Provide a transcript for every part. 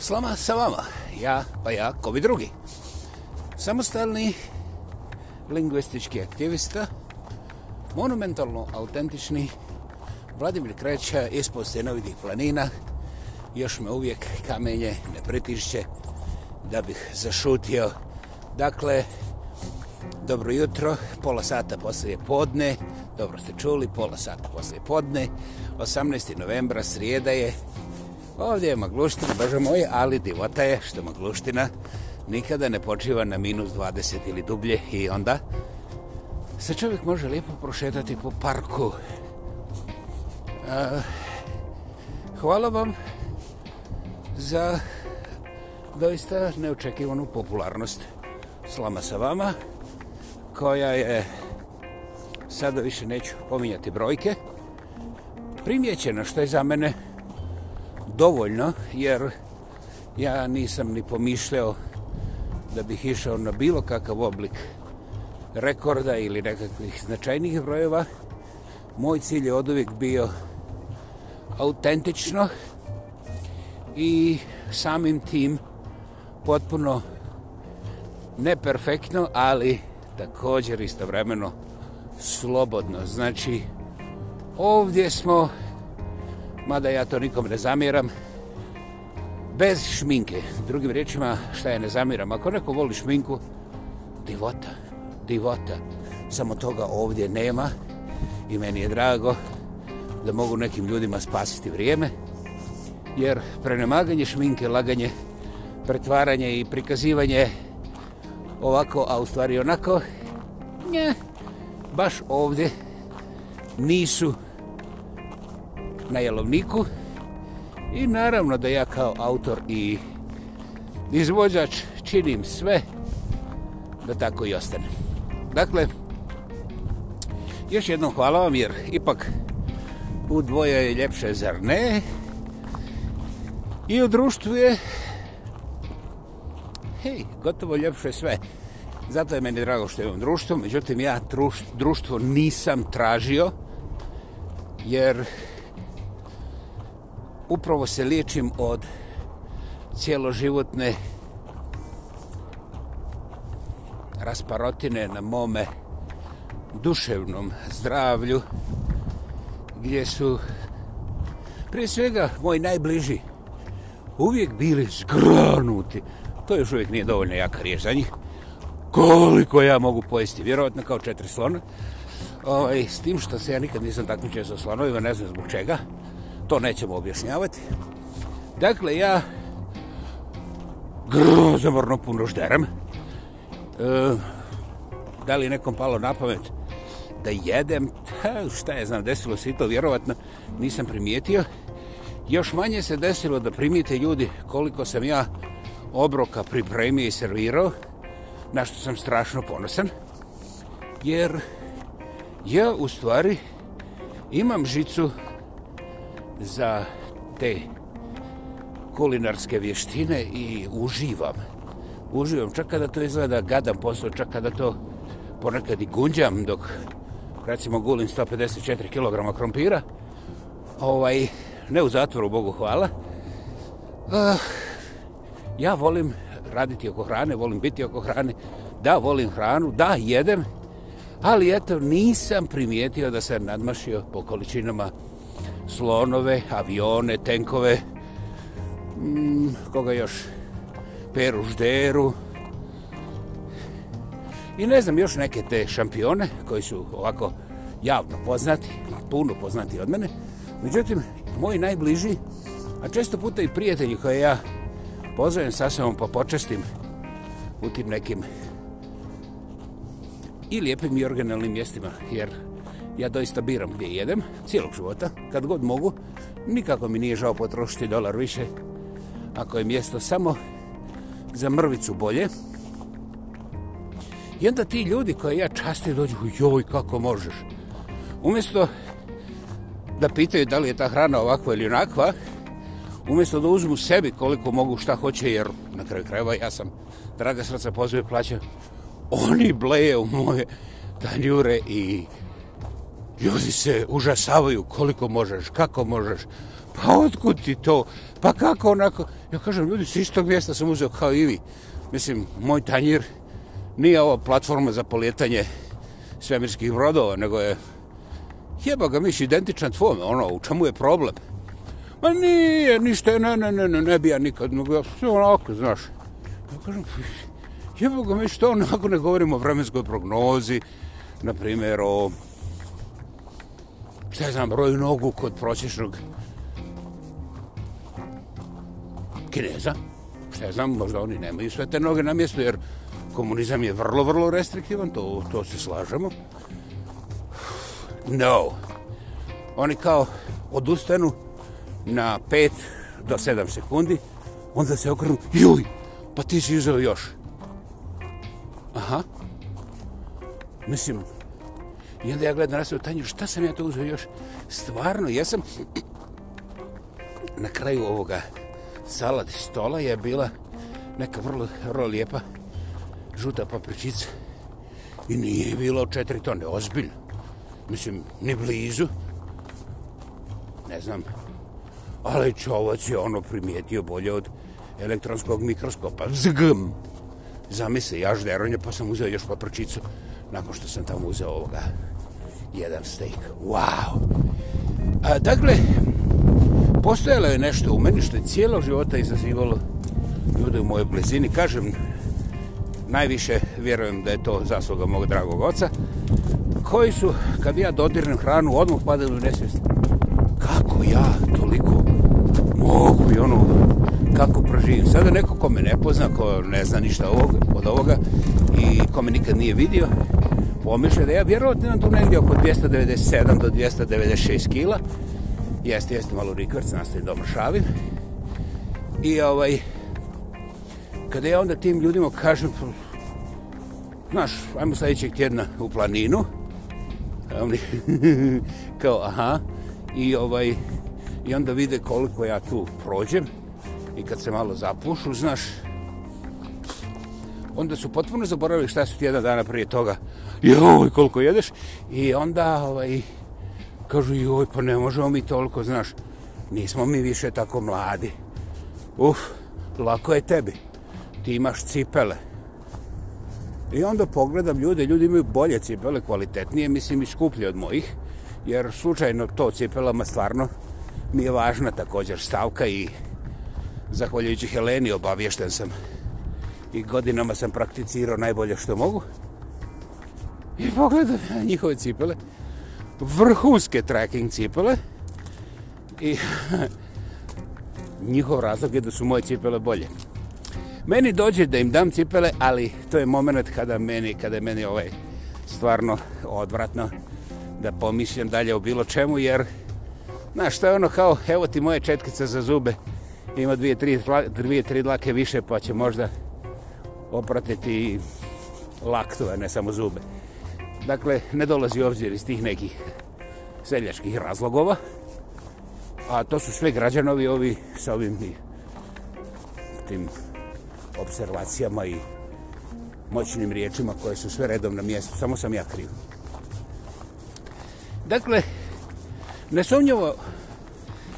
Slama sa vama. Ja, pa ja, ko bi drugi. Samostalni lingvistički aktivista, monumentalno autentični, Vladimir Kreća, ispod stenovitih planina, još me uvijek kamenje ne pritišće da bih zašutio. Dakle, dobro jutro, pola sata poslije podne, dobro ste čuli, pola sata poslije podne, 18. novembra, srijeda je, Ovdje je magluština, bože moj, ali divota je što magluština nikada ne počiva na minus 20 ili dublje i onda se čovjek može lijepo prošetati po parku. Hvala vam za doista neočekivanu popularnost slama sa vama koja je sada više neću pominjati brojke primjećeno što je za mene dovoljno, jer ja nisam ni pomišljao da bih išao na bilo kakav oblik rekorda ili nekakvih značajnih brojeva. Moj cilj je od uvijek bio autentično i samim tim potpuno neperfektno, ali također istovremeno slobodno. Znači, ovdje smo mada ja to nikom ne zamjeram, bez šminke. Drugim rječima, šta ja ne zamjeram, ako neko voli šminku, divota, divota. Samo toga ovdje nema i meni je drago da mogu nekim ljudima spasiti vrijeme, jer prenemaganje šminke, laganje, pretvaranje i prikazivanje ovako, a u stvari onako, nje, baš ovdje nisu na jelovniku i naravno da ja kao autor i izvođač činim sve da tako i ostane. Dakle, još jednom hvala vam jer ipak u dvoje je ljepše zar ne i u društvu je hej, gotovo ljepše sve. Zato je meni drago što imam društvo, međutim ja društvo nisam tražio jer upravo se liječim od cijeloživotne rasparotine na mome duševnom zdravlju gdje su prije svega moji najbliži uvijek bili zgranuti to još uvijek nije dovoljno jaka riješ za njih koliko ja mogu pojesti vjerovatno kao četiri slona ovaj, s tim što se ja nikad nisam takmičio sa slonovima ne znam zbog čega to nećemo objašnjavati. Dakle, ja grozomorno puno žderam. E, da li nekom palo na pamet da jedem? Ta, šta je znam, desilo se i to vjerovatno nisam primijetio. Još manje se desilo da primijete ljudi koliko sam ja obroka pripremio i servirao, na što sam strašno ponosan. Jer ja u stvari imam žicu za te kulinarske vještine i uživam. Uživam čak kada to izgleda gadan posao, čak kada to ponekad i gunđam dok recimo gulim 154 kg krompira. Ovaj, ne u zatvoru, Bogu hvala. Uh, ja volim raditi oko hrane, volim biti oko hrane. Da, volim hranu, da, jedem. Ali eto, nisam primijetio da sam nadmašio po količinama uh, slonove, avione, tenkove, mm, koga još, peru žderu, i ne znam, još neke te šampione koji su ovako javno poznati, puno poznati od mene. Međutim, moji najbliži, a često puta i prijatelji koje ja pozovem sa sobom pa počestim u tim nekim i lijepim i originalnim mjestima, jer Ja doista biram gdje jedem, cijelog života, kad god mogu. Nikako mi nije žao potrošiti dolar više. Ako je mjesto samo za mrvicu bolje. I onda ti ljudi koje ja časti dođu, joj, kako možeš. Umjesto da pitaju da li je ta hrana ovakva ili onakva, umjesto da uzmu sebi koliko mogu šta hoće, jer na kraju krajeva ja sam, draga srca, pozove plaćam, oni bleje u moje tanjure i ljudi se užasavaju koliko možeš, kako možeš, pa otkud ti to, pa kako onako. Ja kažem, ljudi, s istog mjesta sam uzeo kao i vi. Mislim, moj tanjir nije ova platforma za polijetanje svemirskih brodova, nego je jeba ga miš identičan tvome, ono, u čemu je problem? Ma nije, ništa, ne, ne, ne, ne, ne bi ja nikad, nego ja sve onako, znaš. Ja kažem, jeba ga miš, to onako ne govorimo o vremenskoj prognozi, na primjer o šta znam, broju nogu kod prosječnog kineza. Šta znam, možda oni nemaju sve te noge na mjestu, jer komunizam je vrlo, vrlo restriktivan, to, to se slažemo. No. Oni kao odustanu na 5 do 7 sekundi, onda se okrenu, juj, pa ti si uzeo još. Aha. Mislim, I onda ja gledam na svoju tanju, šta sam ja to uzeo još? Stvarno, ja sam na kraju ovoga salad stola je bila neka vrlo, vrlo lijepa žuta papričica i nije bilo četiri tone, ozbiljno. Mislim, ni blizu. Ne znam. Ali čovac je ono primijetio bolje od elektronskog mikroskopa. Zgm! Zamisli, ja žderonje pa sam uzeo još papričicu nakon što sam tamo uzeo ovoga jedan steak. Wow! A, dakle, postojalo je nešto u meni što je cijelo života izazivalo ljude u mojoj blizini. Kažem, najviše vjerujem da je to zasluga mog dragog oca, koji su, kad ja dodirnem hranu, odmah padaju u nesvijest. Kako ja toliko mogu i ono, kako proživim. Sada neko ko me ne pozna, ko ne zna ništa ovog, od ovoga i ko me nikad nije vidio, pomišlja da ja vjerovatno tu negdje oko 297 do 296 kila. Jeste, jeste malo rikvrc, nastavim da omršavim. I ovaj, kada ja onda tim ljudima kažem, znaš, ajmo sljedećeg tjedna u planinu, oni kao, aha, i ovaj, i onda vide koliko ja tu prođem i kad se malo zapušu, znaš, onda su potpuno zaboravili šta su ti jedan dana prije toga. Joj, koliko jedeš? I onda, ovaj, kažu, joj, pa ne možemo mi toliko, znaš, nismo mi više tako mladi. Uf, lako je tebi. Ti imaš cipele. I onda pogledam ljude, ljudi imaju bolje cipele, kvalitetnije, mislim i skuplje od mojih, jer slučajno to cipelama stvarno mi je važna također stavka i zahvaljujući Heleni obavješten sam i godinama sam prakticirao najbolje što mogu. I pogledam na njihove cipele, vrhunske trekking cipele i njihov razlog je da su moje cipele bolje. Meni dođe da im dam cipele, ali to je moment kada meni, kada je meni ovaj stvarno odvratno da pomislim dalje o bilo čemu, jer znaš šta je ono kao, evo ti moje četkice za zube, ima dvije, tri, dvije, tri dlake više, pa će možda opratiti laktove, ne samo zube. Dakle, ne dolazi obzir iz tih nekih seljačkih razlogova, a to su sve građanovi ovi sa ovim tim observacijama i moćnim riječima koje su sve redom na mjestu, samo sam ja kriv. Dakle, nesomnjivo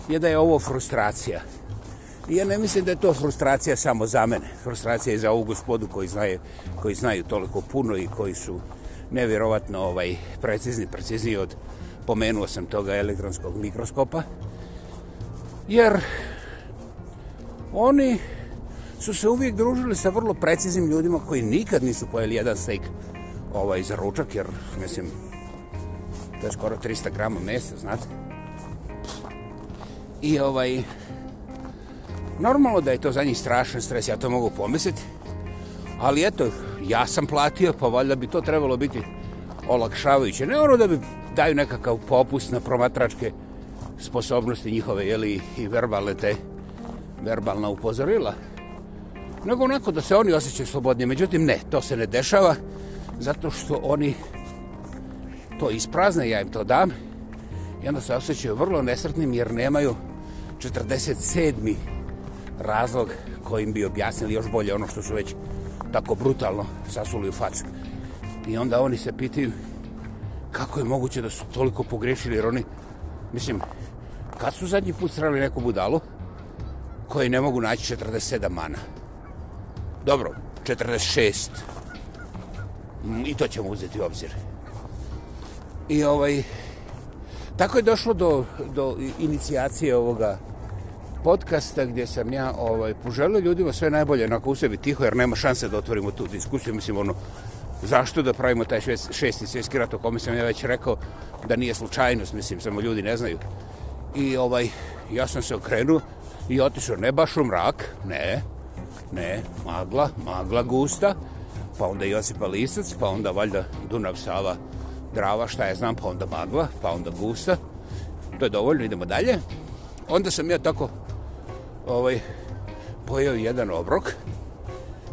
je da je ovo frustracija. I ja ne mislim da je to frustracija samo za mene. Frustracija je za ovu gospodu koji, znaje, koji znaju toliko puno i koji su nevjerovatno ovaj, precizni, precizni od pomenuo sam toga elektronskog mikroskopa. Jer oni su se uvijek družili sa vrlo preciznim ljudima koji nikad nisu pojeli jedan steak ovaj, za ručak, jer mislim, to je skoro 300 grama mesa, znate. I ovaj, Normalno da je to za njih strašan stres, ja to mogu pomisliti. Ali eto, ja sam platio, pa valjda bi to trebalo biti olakšavajuće. Ne ono da bi daju nekakav popust na promatračke sposobnosti njihove, jeli, i verbalne te, verbalna upozorila. Nego onako da se oni osjećaju slobodnije. Međutim, ne, to se ne dešava, zato što oni to isprazne, ja im to dam, i onda se osjećaju vrlo nesretnim jer nemaju 47 razlog kojim bi objasnili još bolje ono što su već tako brutalno sasuli u facu. I onda oni se pitaju kako je moguće da su toliko pogrešili, jer oni, mislim, kad su zadnji put srali neku budalu koji ne mogu naći 47 mana? Dobro, 46. Mm, I to ćemo uzeti u obzir. I ovaj, tako je došlo do, do inicijacije ovoga podcasta gdje sam ja ovaj, poželio ljudima sve najbolje, onako u sebi tiho, jer nema šanse da otvorimo tu diskusiju. Mislim, ono, zašto da pravimo taj šest, šesti svjetski rat, o kome sam ja već rekao da nije slučajnost, mislim, samo ljudi ne znaju. I ovaj, ja sam se okrenuo i otišao, ne baš u mrak, ne, ne, magla, magla gusta, pa onda Josipa Lisac, pa onda valjda Dunav Sava Drava, šta je znam, pa onda magla, pa onda gusta. To je dovoljno, idemo dalje. Onda sam ja tako ovaj, pojao jedan obrok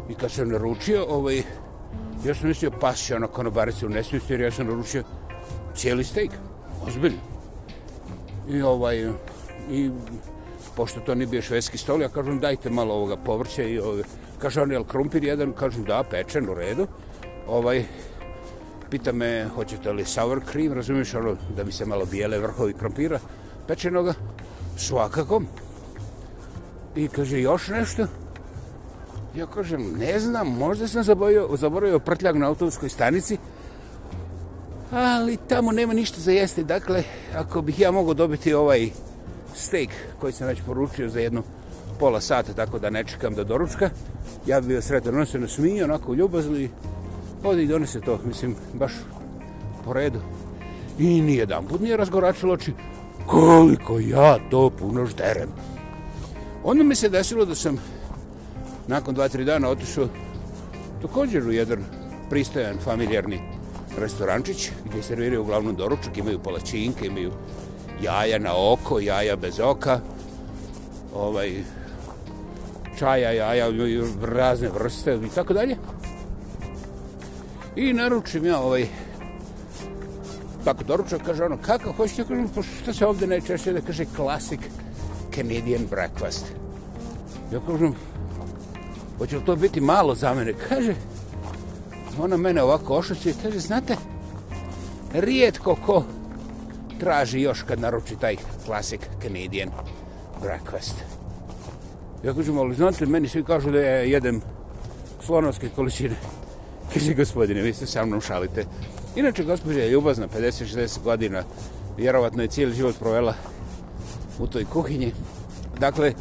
i kad sam naručio, ovaj, ja sam mislio, pas će ono konobarice unesu, jer ja sam naručio cijeli steak, ozbiljno. I ovaj, i pošto to nije bio švedski stol, ja kažem, dajte malo ovoga povrća i ovaj, kaže on, jel krumpir jedan? Kažem, da, pečen u redu. Ovaj, pita me, hoćete li sour cream, razumiješ, ono, da mi se malo bijele vrhovi krumpira pečenoga? Svakako. Svakako. I kaže, još nešto? Ja kažem, ne znam, možda sam zaboravio, zaboravio prtljak na autobuskoj stanici, ali tamo nema ništa za jeste. Dakle, ako bih ja mogao dobiti ovaj steak koji sam već poručio za jednu pola sata, tako da ne čekam da doručka, ja bih bio sretan, ono se nasmije, onako ljubazli, odi i donese to, mislim, baš po redu. I nijedan put nije razgoračilo oči, koliko ja to puno žderem. Onda mi se desilo da sam nakon dva, tri dana otišao također u jedan pristojan familijarni restorančić gdje serviraju uglavnom doručak, imaju palačinke, imaju jaja na oko, jaja bez oka, ovaj, čaja, jaja, imaju razne vrste i tako dalje. I naručim ja ovaj tako doručak, kaže ono, kako hoćete, kažem, pa šta se ovdje najčešće da kaže klasik, Canadian breakfast. Ja kažem, hoće li to biti malo za mene? Kaže, ona mene ovako ošuće i kaže, znate, rijetko ko traži još kad naruči taj klasik Canadian breakfast. Ja kažem, ali znate, meni svi kažu da ja jedem slonovske količine. Kaže, gospodine, vi se sa mnom šalite. Inače, gospođa je ljubazna, 50-60 godina, vjerovatno je cijeli život provela u toj kuhinji. Dakle,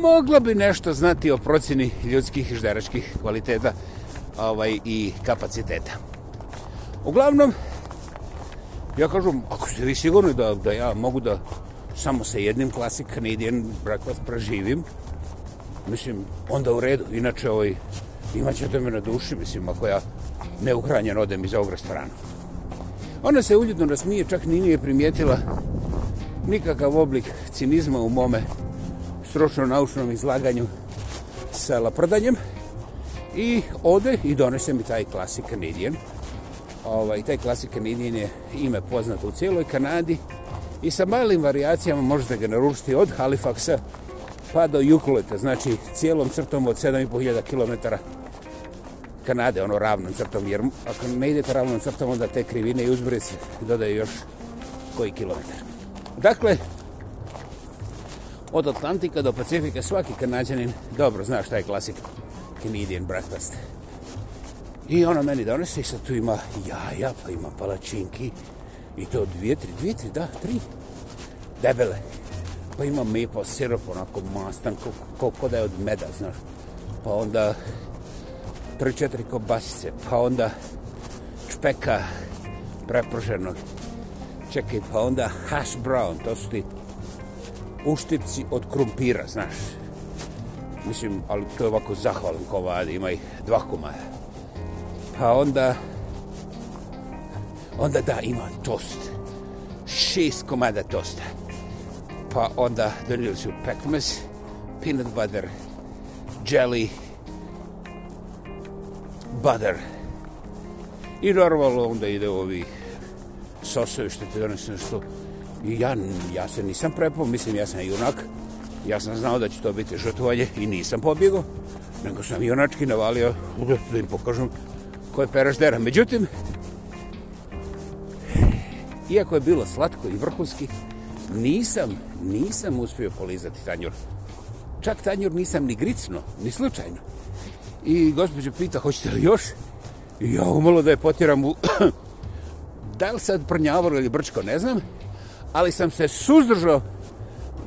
mogla bi nešto znati o procjeni ljudskih i žderačkih kvaliteta ovaj, i kapaciteta. Uglavnom, ja kažem, ako ste vi sigurni da, da ja mogu da samo sa jednim klasik Canadian breakfast proživim, mislim, onda u redu. Inače, ovaj, imat ćete me na duši, mislim, ako ja neuhranjen odem iz ovog restorana. Ona se uljudno nasmije, čak ni nije primijetila nikakav oblik cinizma u mome stročno-naučnom izlaganju sa laprdanjem i ode i donese mi taj klasik Canadian. Ovaj, taj klasik Canadian je ime poznato u cijeloj Kanadi i sa malim variacijama možete ga naručiti od Halifaxa pa do Jukuleta, znači cijelom crtom od 7500 km Kanade, ono ravnom crtom, jer ako ne idete ravnom crtom, onda te krivine i uzbrice dodaju još koji kilometar. Dakle, od Atlantika do Pacifika svaki kanadjanin dobro zna šta je klasik Canadian breakfast. I ona meni donese i sad tu ima jaja, pa ima palačinki. I to dvije, tri, dvije, tri, da, tri. Debele. Pa ima maple syrup, onako mastan, kako ko da je od meda, znaš. Pa onda tri, četiri kobasice, pa onda čpeka prepruženog čekaj, pa onda hash brown, to su ti uštipci od krumpira, znaš. Mislim, ali to je ovako zahvalan komad, ima ih dva komada. Pa onda, onda da, ima tost. Šest komada tosta. Pa onda donijeli su pekmes, peanut butter, jelly, butter. I normalno onda ide ovih sosove što ti donesu nešto. I ja, ja se nisam prepao, mislim, ja sam junak. Ja sam znao da će to biti žrtvovanje i nisam pobjegao. Nego sam junački navalio, da im pokažem ko je peraždera. Međutim, iako je bilo slatko i vrhunski, nisam, nisam uspio polizati tanjur. Čak tanjur nisam ni gricno, ni slučajno. I gospođa pita, hoćete li još? I ja umalo da je potjeram u da li sad prnjavor ili brčko, ne znam, ali sam se suzdržao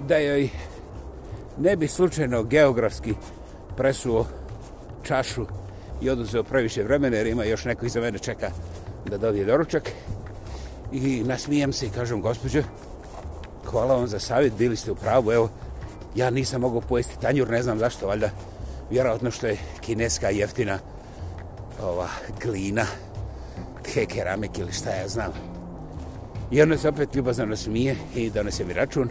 da joj ne bi slučajno geografski presuo čašu i oduzeo previše vremena, jer ima još neko iza mene čeka da dobije doručak. I nasmijem se i kažem, gospođo, hvala vam za savjet, bili ste u pravu, evo, ja nisam mogao pojesti tanjur, ne znam zašto, valjda, vjerojatno što je kineska jeftina ova glina, heker, amek ili šta ja znam. I ona se opet ljubazno smije i donese mi račun.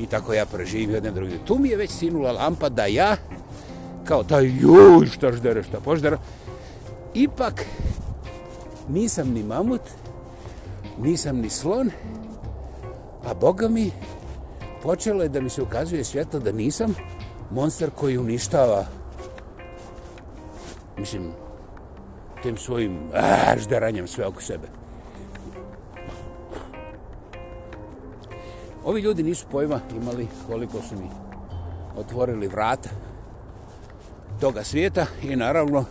I tako ja preživim jedan drugi. Tu mi je već sinula lampa da ja, kao taj juj, šta ždere, šta poždere, ipak nisam ni mamut, nisam ni slon, a Boga mi počelo je da mi se ukazuje svjetlo da nisam monster koji uništava Mislim, tim svojim ah, žderanjem sve oko sebe. Ovi ljudi nisu pojma imali koliko su mi otvorili vrata toga svijeta i naravno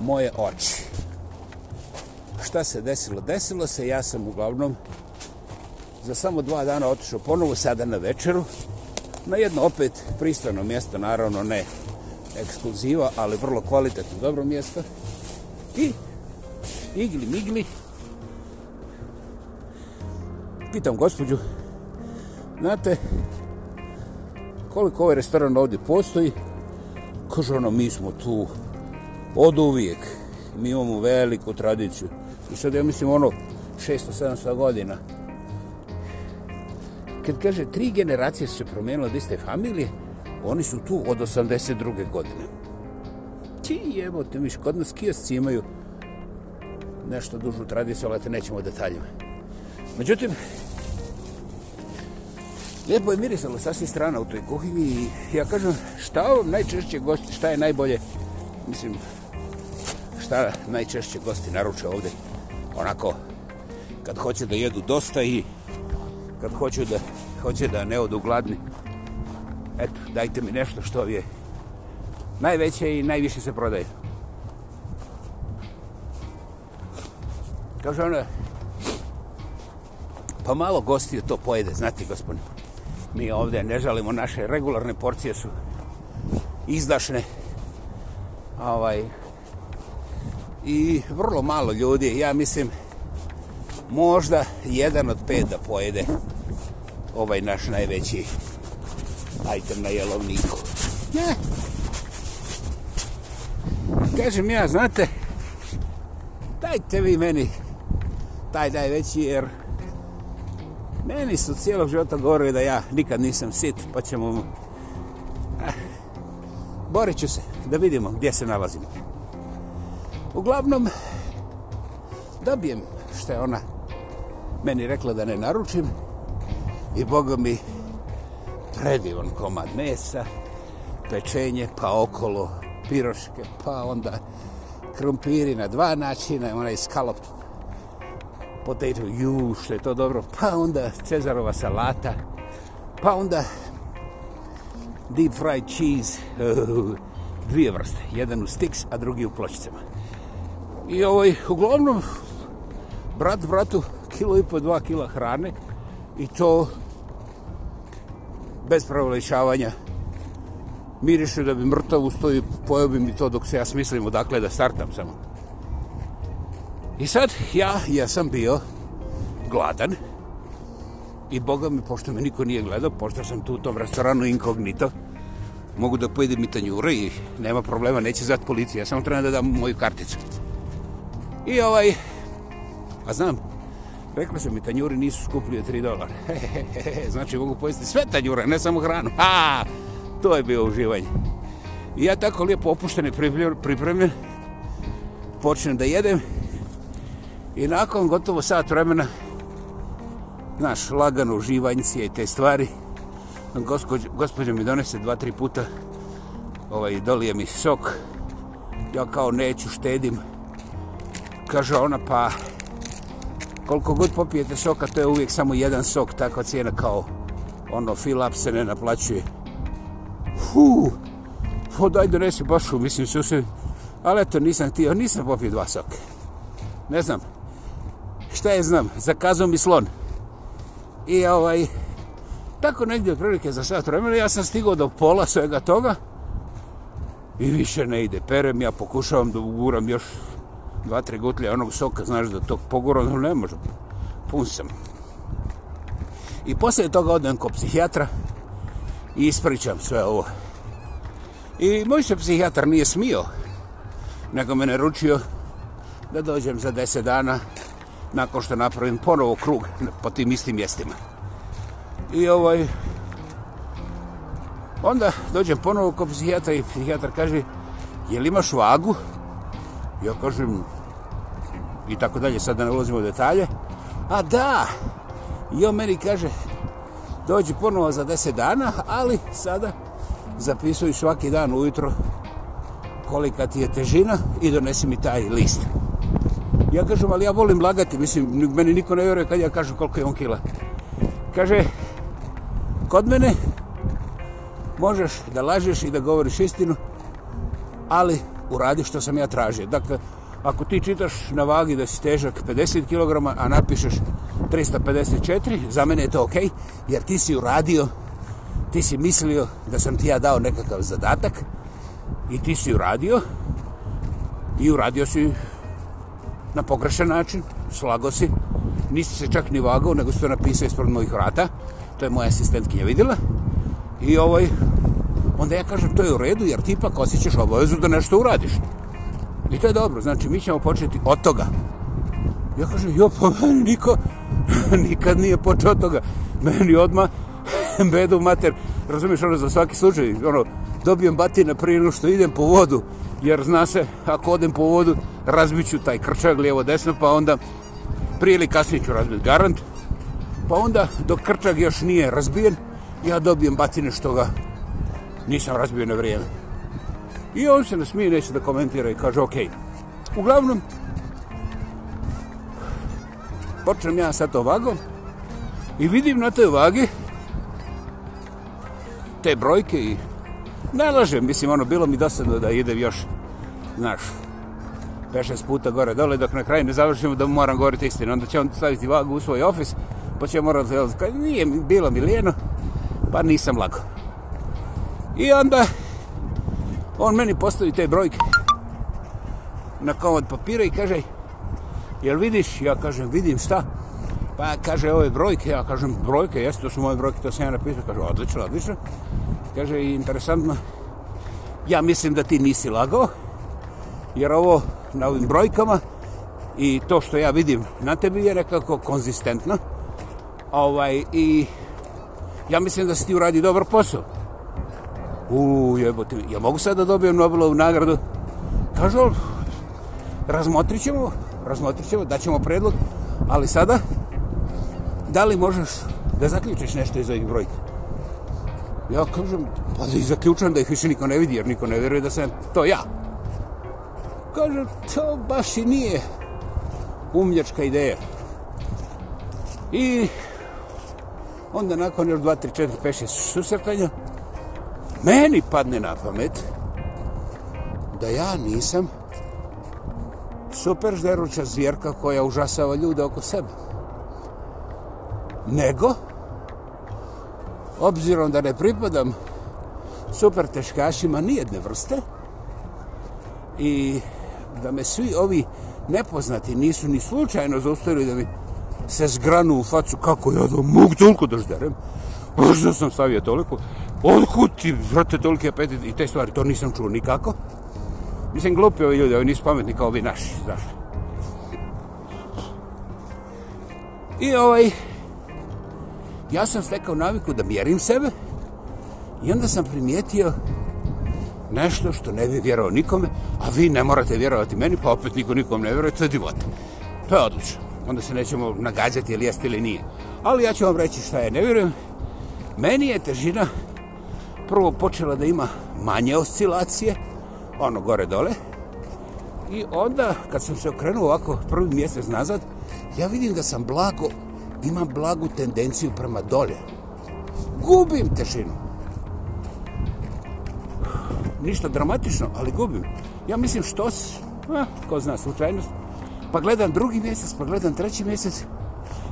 moje oči. Šta se desilo? Desilo se, ja sam uglavnom za samo dva dana otišao ponovo sada na večeru na jedno opet pristojno mjesto, naravno ne ekskluziva, ali vrlo kvalitetno dobro mjesto. I igli migli. Pitam gospođu, znate, koliko ovaj restoran ovdje postoji? Kaže ono, mi smo tu od uvijek. Mi imamo veliku tradiciju. I sad ja mislim ono, 600-700 godina. Kad kaže, tri generacije su se promijenile od iste familije, oni su tu od 82. godine ti jebo, ti miš, kod nas kiosci imaju nešto dužu tradiciju, ali te nećemo o detaljima. Međutim, lijepo je mirisalo sasvim strana u toj kuhinji i ja kažem, šta ovom najčešće gosti, šta je najbolje, mislim, šta najčešće gosti naruče ovde, onako, kad hoće da jedu dosta i kad hoću da, hoće da ne odu gladni, eto, dajte mi nešto što je najveće i najviše se prodaje. Kaže ono, pa malo gosti to pojede, znate gospodin. Mi ovdje ne žalimo, naše regularne porcije su izdašne. Ovaj, I vrlo malo ljudi, ja mislim, možda jedan od pet da pojede ovaj naš najveći item na jelovniku. Yeah kažem ja, znate, dajte vi meni taj najveći, jer meni su cijelog života govorili da ja nikad nisam sit, pa ćemo... Ah, borit ću se, da vidimo gdje se nalazimo. Uglavnom, dobijem što je ona meni rekla da ne naručim i Boga mi predivan komad mesa, pečenje, pa okolo piroške, pa onda krumpiri na dva načina, onaj skalop potato, ju, što je to dobro, pa onda cezarova salata, pa onda deep fried cheese, dvije vrste, jedan u sticks, a drugi u pločicama. I ovaj, uglavnom, brat bratu, kilo i po dva kila hrane, i to bez pravolišavanja, miriše da bi mrtav ustoji, pojel bi mi to dok se ja smislim odakle da startam samo. I sad ja, ja sam bio gladan i boga mi, pošto me niko nije gledao, pošto sam tu u tom restoranu inkognito, mogu da pojedem i tanjura i nema problema, neće zvati policija, ja samo trebam da dam moju karticu. I ovaj, a znam, rekli su mi, tanjuri nisu skuplji od 3 dolara. znači, mogu pojesti sve tanjure, ne samo hranu. Ha! to je bio uživanje. I ja tako lijepo opušten i pripremljen, počnem da jedem i nakon gotovo sat vremena, znaš, lagano uživanjcije i te stvari, gospođa, gospođa mi donese dva, tri puta, ovaj, dolije mi sok, ja kao neću, štedim, kaže ona, pa koliko god popijete soka, to je uvijek samo jedan sok, takva cijena kao ono, fill up se ne naplaćuje. Fuh, o daj donesi baš, mislim se se, ali eto nisam htio, nisam popio dva soke. Ne znam, šta je znam, zakazao mi slon. I ovaj, tako negdje od prilike za sat vremena, ja sam stigao do pola svega toga i više ne ide, perem, ja pokušavam da uguram još dva, tre gutlje onog soka, znaš da tog pogura, no ne možem, pun sam. I poslije toga odem kod psihijatra, i ispričam sve ovo. I moj se psihijatar nije smio, nego me naručio da dođem za 10 dana nakon što napravim ponovo krug po tim istim mjestima. I ovaj... Onda dođem ponovo kod psihijatra i psihijatar kaže je li imaš vagu? Ja kažem i tako dalje, sad da ne ulazimo u detalje. A da! I on meni kaže, dođi ponovo za 10 dana, ali sada zapisuj svaki dan ujutro kolika ti je težina i donesi mi taj list. Ja kažem, ali ja volim lagati, mislim, meni niko ne vjeruje kad ja kažem koliko je on kila. Kaže, kod mene možeš da lažeš i da govoriš istinu, ali uradi što sam ja tražio. Dakle, ako ti čitaš na vagi da si težak 50 kg, a napišeš 354, za mene je to okej, okay, jer ti si uradio, ti si mislio da sam ti ja dao nekakav zadatak i ti si uradio i uradio si na pogrešan način, slago si, nisi se čak ni vagao, nego si to napisao ispred mojih vrata, to je moja asistentkinja vidjela i ovaj, onda ja kažem to je u redu jer ti ipak osjećaš obavezu da nešto uradiš. I to je dobro, znači mi ćemo početi od toga, Ja kažem, jo, pa meni niko nikad nije počeo toga. Meni odmah bedu mater, razumiješ ono za svaki slučaj, ono, dobijem batina prije nego što idem po vodu, jer zna se, ako odem po vodu, razbiću taj krčak lijevo desno, pa onda prije ili kasnije ću razbiti garant, pa onda dok krčak još nije razbijen, ja dobijem batine što ga nisam razbio na vrijeme. I on se nasmije, neće da komentira i kaže, okej. Okay. Uglavnom, počnem ja sa to vagom i vidim na toj vagi te brojke i nalažem, mislim, ono, bilo mi dosadno da idem još, znaš, 5-6 puta gore dole, dok na kraju ne završimo da moram govoriti istinu. Onda će on staviti vagu u svoj ofis, pa će morati, kaj, nije bilo mi lijeno, pa nisam lako. I onda on meni postavi te brojke na komad papira i kaže, jel vidiš, ja kažem, vidim šta, pa kaže, ove brojke, ja kažem, brojke, jeste, to su moje brojke, to sam ja napisao, kaže, odlično, odlično, kaže, interesantno, ja mislim da ti nisi lagao, jer ovo na ovim brojkama i to što ja vidim na tebi je nekako konzistentno, ovaj, i ja mislim da si ti uradio dobar posao. U, jebote, ja mogu sad da dobijem Nobelovu nagradu? Kažu, razmotrit ćemo, razmotrit ćemo, daćemo predlog, ali sada, da li možeš da zaključiš nešto iz ovih brojka? Ja kažem, pa da ih zaključam da ih više niko ne vidi, jer niko ne vjeruje da sam to ja. Kažem, to baš i nije umljačka ideja. I onda nakon još 2, 3, 4, 5, 6 susrtanja, meni padne na pamet da ja nisam super žderuća zvjerka koja užasava ljude oko sebe. Nego, obzirom da ne pripadam super teškašima nijedne vrste i da me svi ovi nepoznati nisu ni slučajno zaustavili da mi se zgranu u facu kako ja da mogu toliko da žderem. Možda sam stavio toliko. Odkud ti, vrate, toliko apetit i te stvari, to nisam čuo nikako. Mislim, glupi ovi ljudi, ovi nisu pametni kao ovi naši, znaš. I ovaj, ja sam stekao naviku da mjerim sebe i onda sam primijetio nešto što ne bi vjerovao nikome, a vi ne morate vjerovati meni, pa opet niko nikom ne vjeruje, to je divota. To je odlično. Onda se nećemo nagađati ili jeste ili nije. Ali ja ću vam reći šta je, ne vjerujem. Meni je težina prvo počela da ima manje oscilacije, ono gore dole. I onda kad sam se okrenuo ovako prvi mjesec nazad, ja vidim da sam blago, imam blagu tendenciju prema dolje. Gubim težinu. Ništa dramatično, ali gubim. Ja mislim što si, eh, ko zna slučajnost, pa gledam drugi mjesec, pa gledam treći mjesec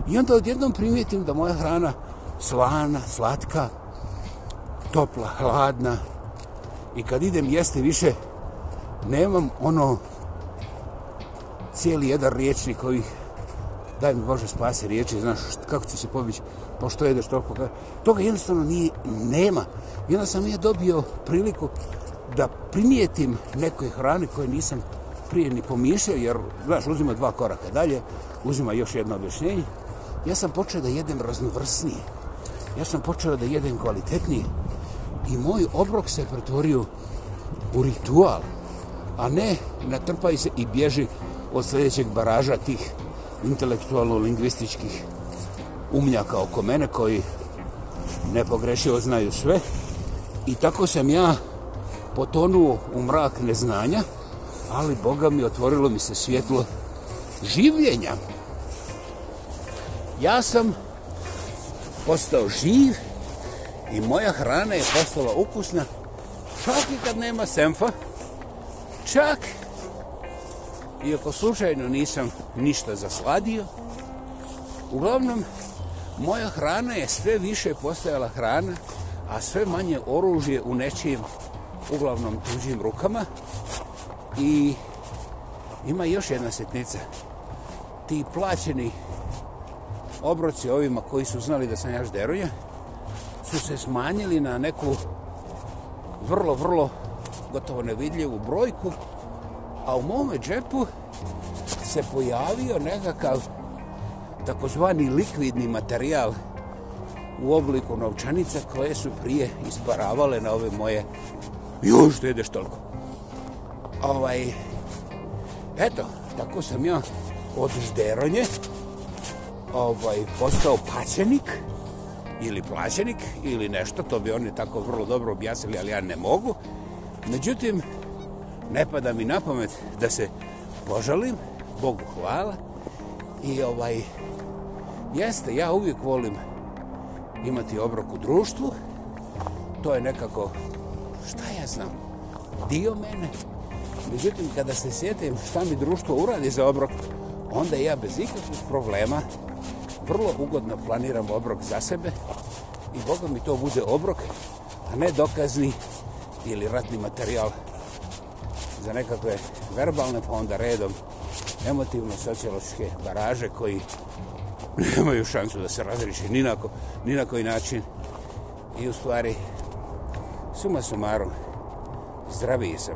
i onda odjednom primijetim da moja hrana slana, slatka, topla, hladna i kad idem jesti više, nemam ono cijeli jedan riječnik koji daj mi Bože spasi riječi, znaš št, kako ću se pobići, pa što jedeš toliko, toga jednostavno nije, nema. I onda sam ja dobio priliku da primijetim nekoj hrani koje nisam prije ni pomišljao, jer, znaš, uzima dva koraka dalje, uzima još jedno objašnjenje. Ja sam počeo da jedem raznovrsnije. Ja sam počeo da jedem kvalitetnije. I moj obrok se pretvorio u ritual a ne natrpaj se i bježi od sljedećeg baraža tih intelektualno-lingvističkih umnjaka oko mene koji nepogrešivo znaju sve i tako sam ja potonuo u mrak neznanja ali Boga mi otvorilo mi se svjetlo življenja ja sam postao živ i moja hrana je postala ukusna čak i kad nema semfa čak iako slučajno nisam ništa zasladio uglavnom moja hrana je sve više postajala hrana a sve manje oružje u nečijim uglavnom tuđim rukama i ima još jedna setnica ti plaćeni obroci ovima koji su znali da sam ja žderuja su se smanjili na neku vrlo, vrlo gotovo nevidljivu brojku, a u mome džepu se pojavio nekakav takozvani likvidni materijal u obliku novčanica koje su prije isparavale na ove moje još da ideš toliko. Ovaj, eto, tako sam ja od žderonje ovaj, postao pacenik ili plaćenik ili nešto, to bi oni tako vrlo dobro objasnili, ali ja ne mogu. Međutim, ne pada mi na pamet da se požalim, Bogu hvala, i ovaj, jeste, ja uvijek volim imati obrok u društvu, to je nekako, šta ja znam, dio mene. Međutim, kada se sjetim šta mi društvo uradi za obrok, onda ja bez ikakvih problema vrlo ugodno planiram obrok za sebe i Boga mi to bude obrok, a ne dokazni ili ratni materijal za nekakve verbalne, pa onda redom emotivne sociološke baraže koji nemaju šansu da se razriši ni na, ko, ni na koji način. I u stvari, suma sumaru, zdraviji sam.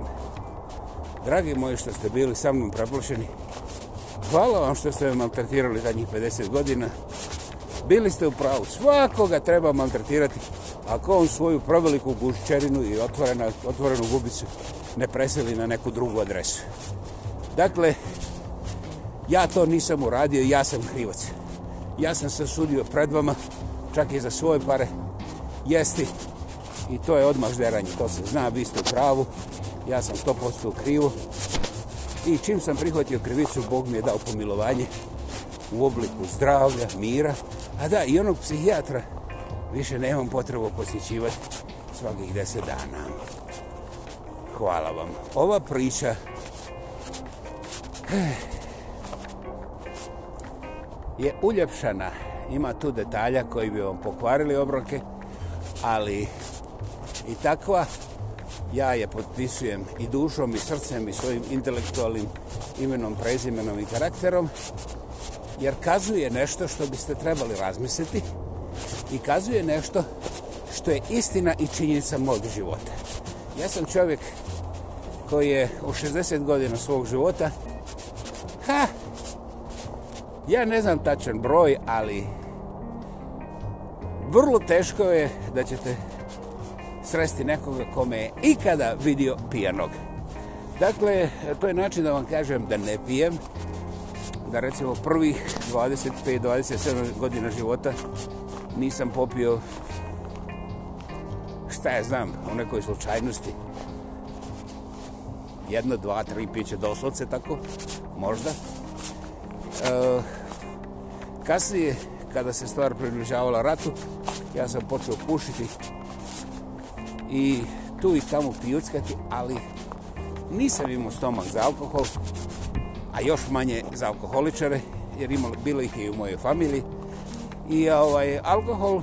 Dragi moji što ste bili sa mnom preplošeni, hvala vam što ste me maltretirali zadnjih 50 godina. Bili ste u pravu, svakoga treba maltretirati ako on svoju preveliku gušćerinu i otvorena, otvorenu gubicu ne preseli na neku drugu adresu. Dakle, ja to nisam uradio, ja sam krivac. Ja sam se sudio pred vama, čak i za svoje pare, jesti i to je odmah žderanje, to se zna, vi ste u pravu, ja sam 100% u krivu i čim sam prihvatio krivicu, Bog mi je dao pomilovanje u obliku zdravlja, mira, a da, i onog psihijatra, više nemam potrebu posjećivati svakih deset dana. Hvala vam. Ova priča eh, je uljepšana. Ima tu detalja koji bi vam pokvarili obroke, ali i takva ja je potpisujem i dušom i srcem i svojim intelektualnim imenom, prezimenom i karakterom, jer kazuje nešto što biste trebali razmisliti i kazuje nešto što je istina i činjenica mog života. Ja sam čovjek koji je u 60 godina svog života ha ja ne znam tačan broj, ali vrlo teško je da ćete sresti nekoga kome je ikada vidio pijanog. Dakle, to je način da vam kažem da ne pijem, da recimo prvih 25-27 godina života nisam popio šta ja znam, u nekoj slučajnosti. Jedno, dva, tri piće doslovce tako, možda. E, kasnije, kada se stvar približavala ratu, ja sam počeo pušiti i tu i tamo pijuckati, ali nisam imao stomak za alkohol, a još manje za alkoholičare, jer imalo, bilo ih i u mojoj familiji i ovaj, alkohol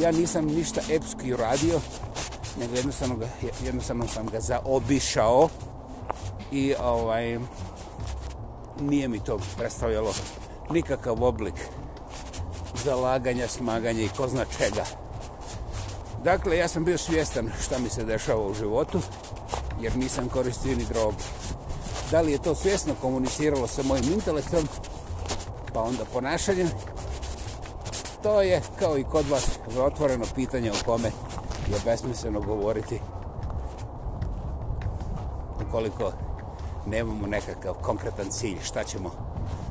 ja nisam ništa epski uradio nego jednostavno, ga, jednostavno sam ga zaobišao i ovaj nije mi to predstavljalo nikakav oblik zalaganja, smaganja i ko zna čega. Dakle, ja sam bio svjestan šta mi se dešava u životu, jer nisam koristio ni drogu. Da li je to svjesno komuniciralo sa mojim intelektom, pa onda ponašanjem, to je kao i kod vas otvoreno pitanje o kome je besmisleno govoriti ukoliko nemamo nekakav konkretan cilj šta ćemo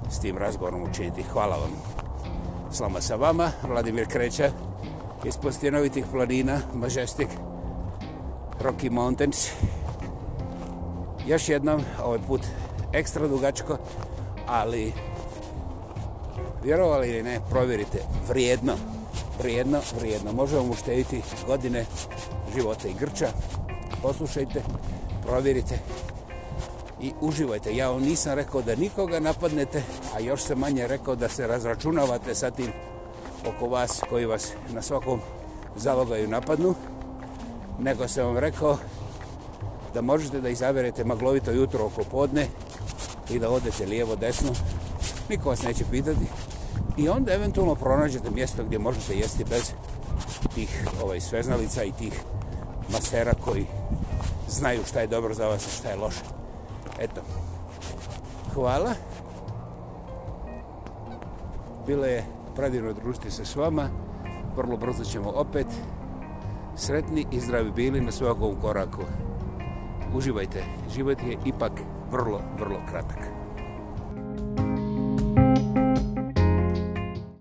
s tim razgovorom učiniti hvala vam slama sa vama, Vladimir Kreća iz Postinovitih planina Majestic Rocky Mountains još jednom ovaj put ekstra dugačko ali Vjerovali ili ne, provjerite. Vrijedno, vrijedno, vrijedno. Može vam uštediti godine života i grča. Poslušajte, provjerite i uživajte. Ja vam nisam rekao da nikoga napadnete, a još se manje rekao da se razračunavate sa tim oko vas koji vas na svakom zalogaju napadnu, nego sam vam rekao da možete da izaberete maglovito jutro oko podne i da odete lijevo desno. Niko vas neće pitati i onda eventualno pronađete mjesto gdje možete jesti bez tih ovaj sveznalica i tih masera koji znaju šta je dobro za vas i šta je loše. Eto. Hvala. Bilo je predivno družiti se s vama. Vrlo brzo ćemo opet. Sretni i zdravi bili na svakom koraku. Uživajte. Život je ipak vrlo, vrlo kratak.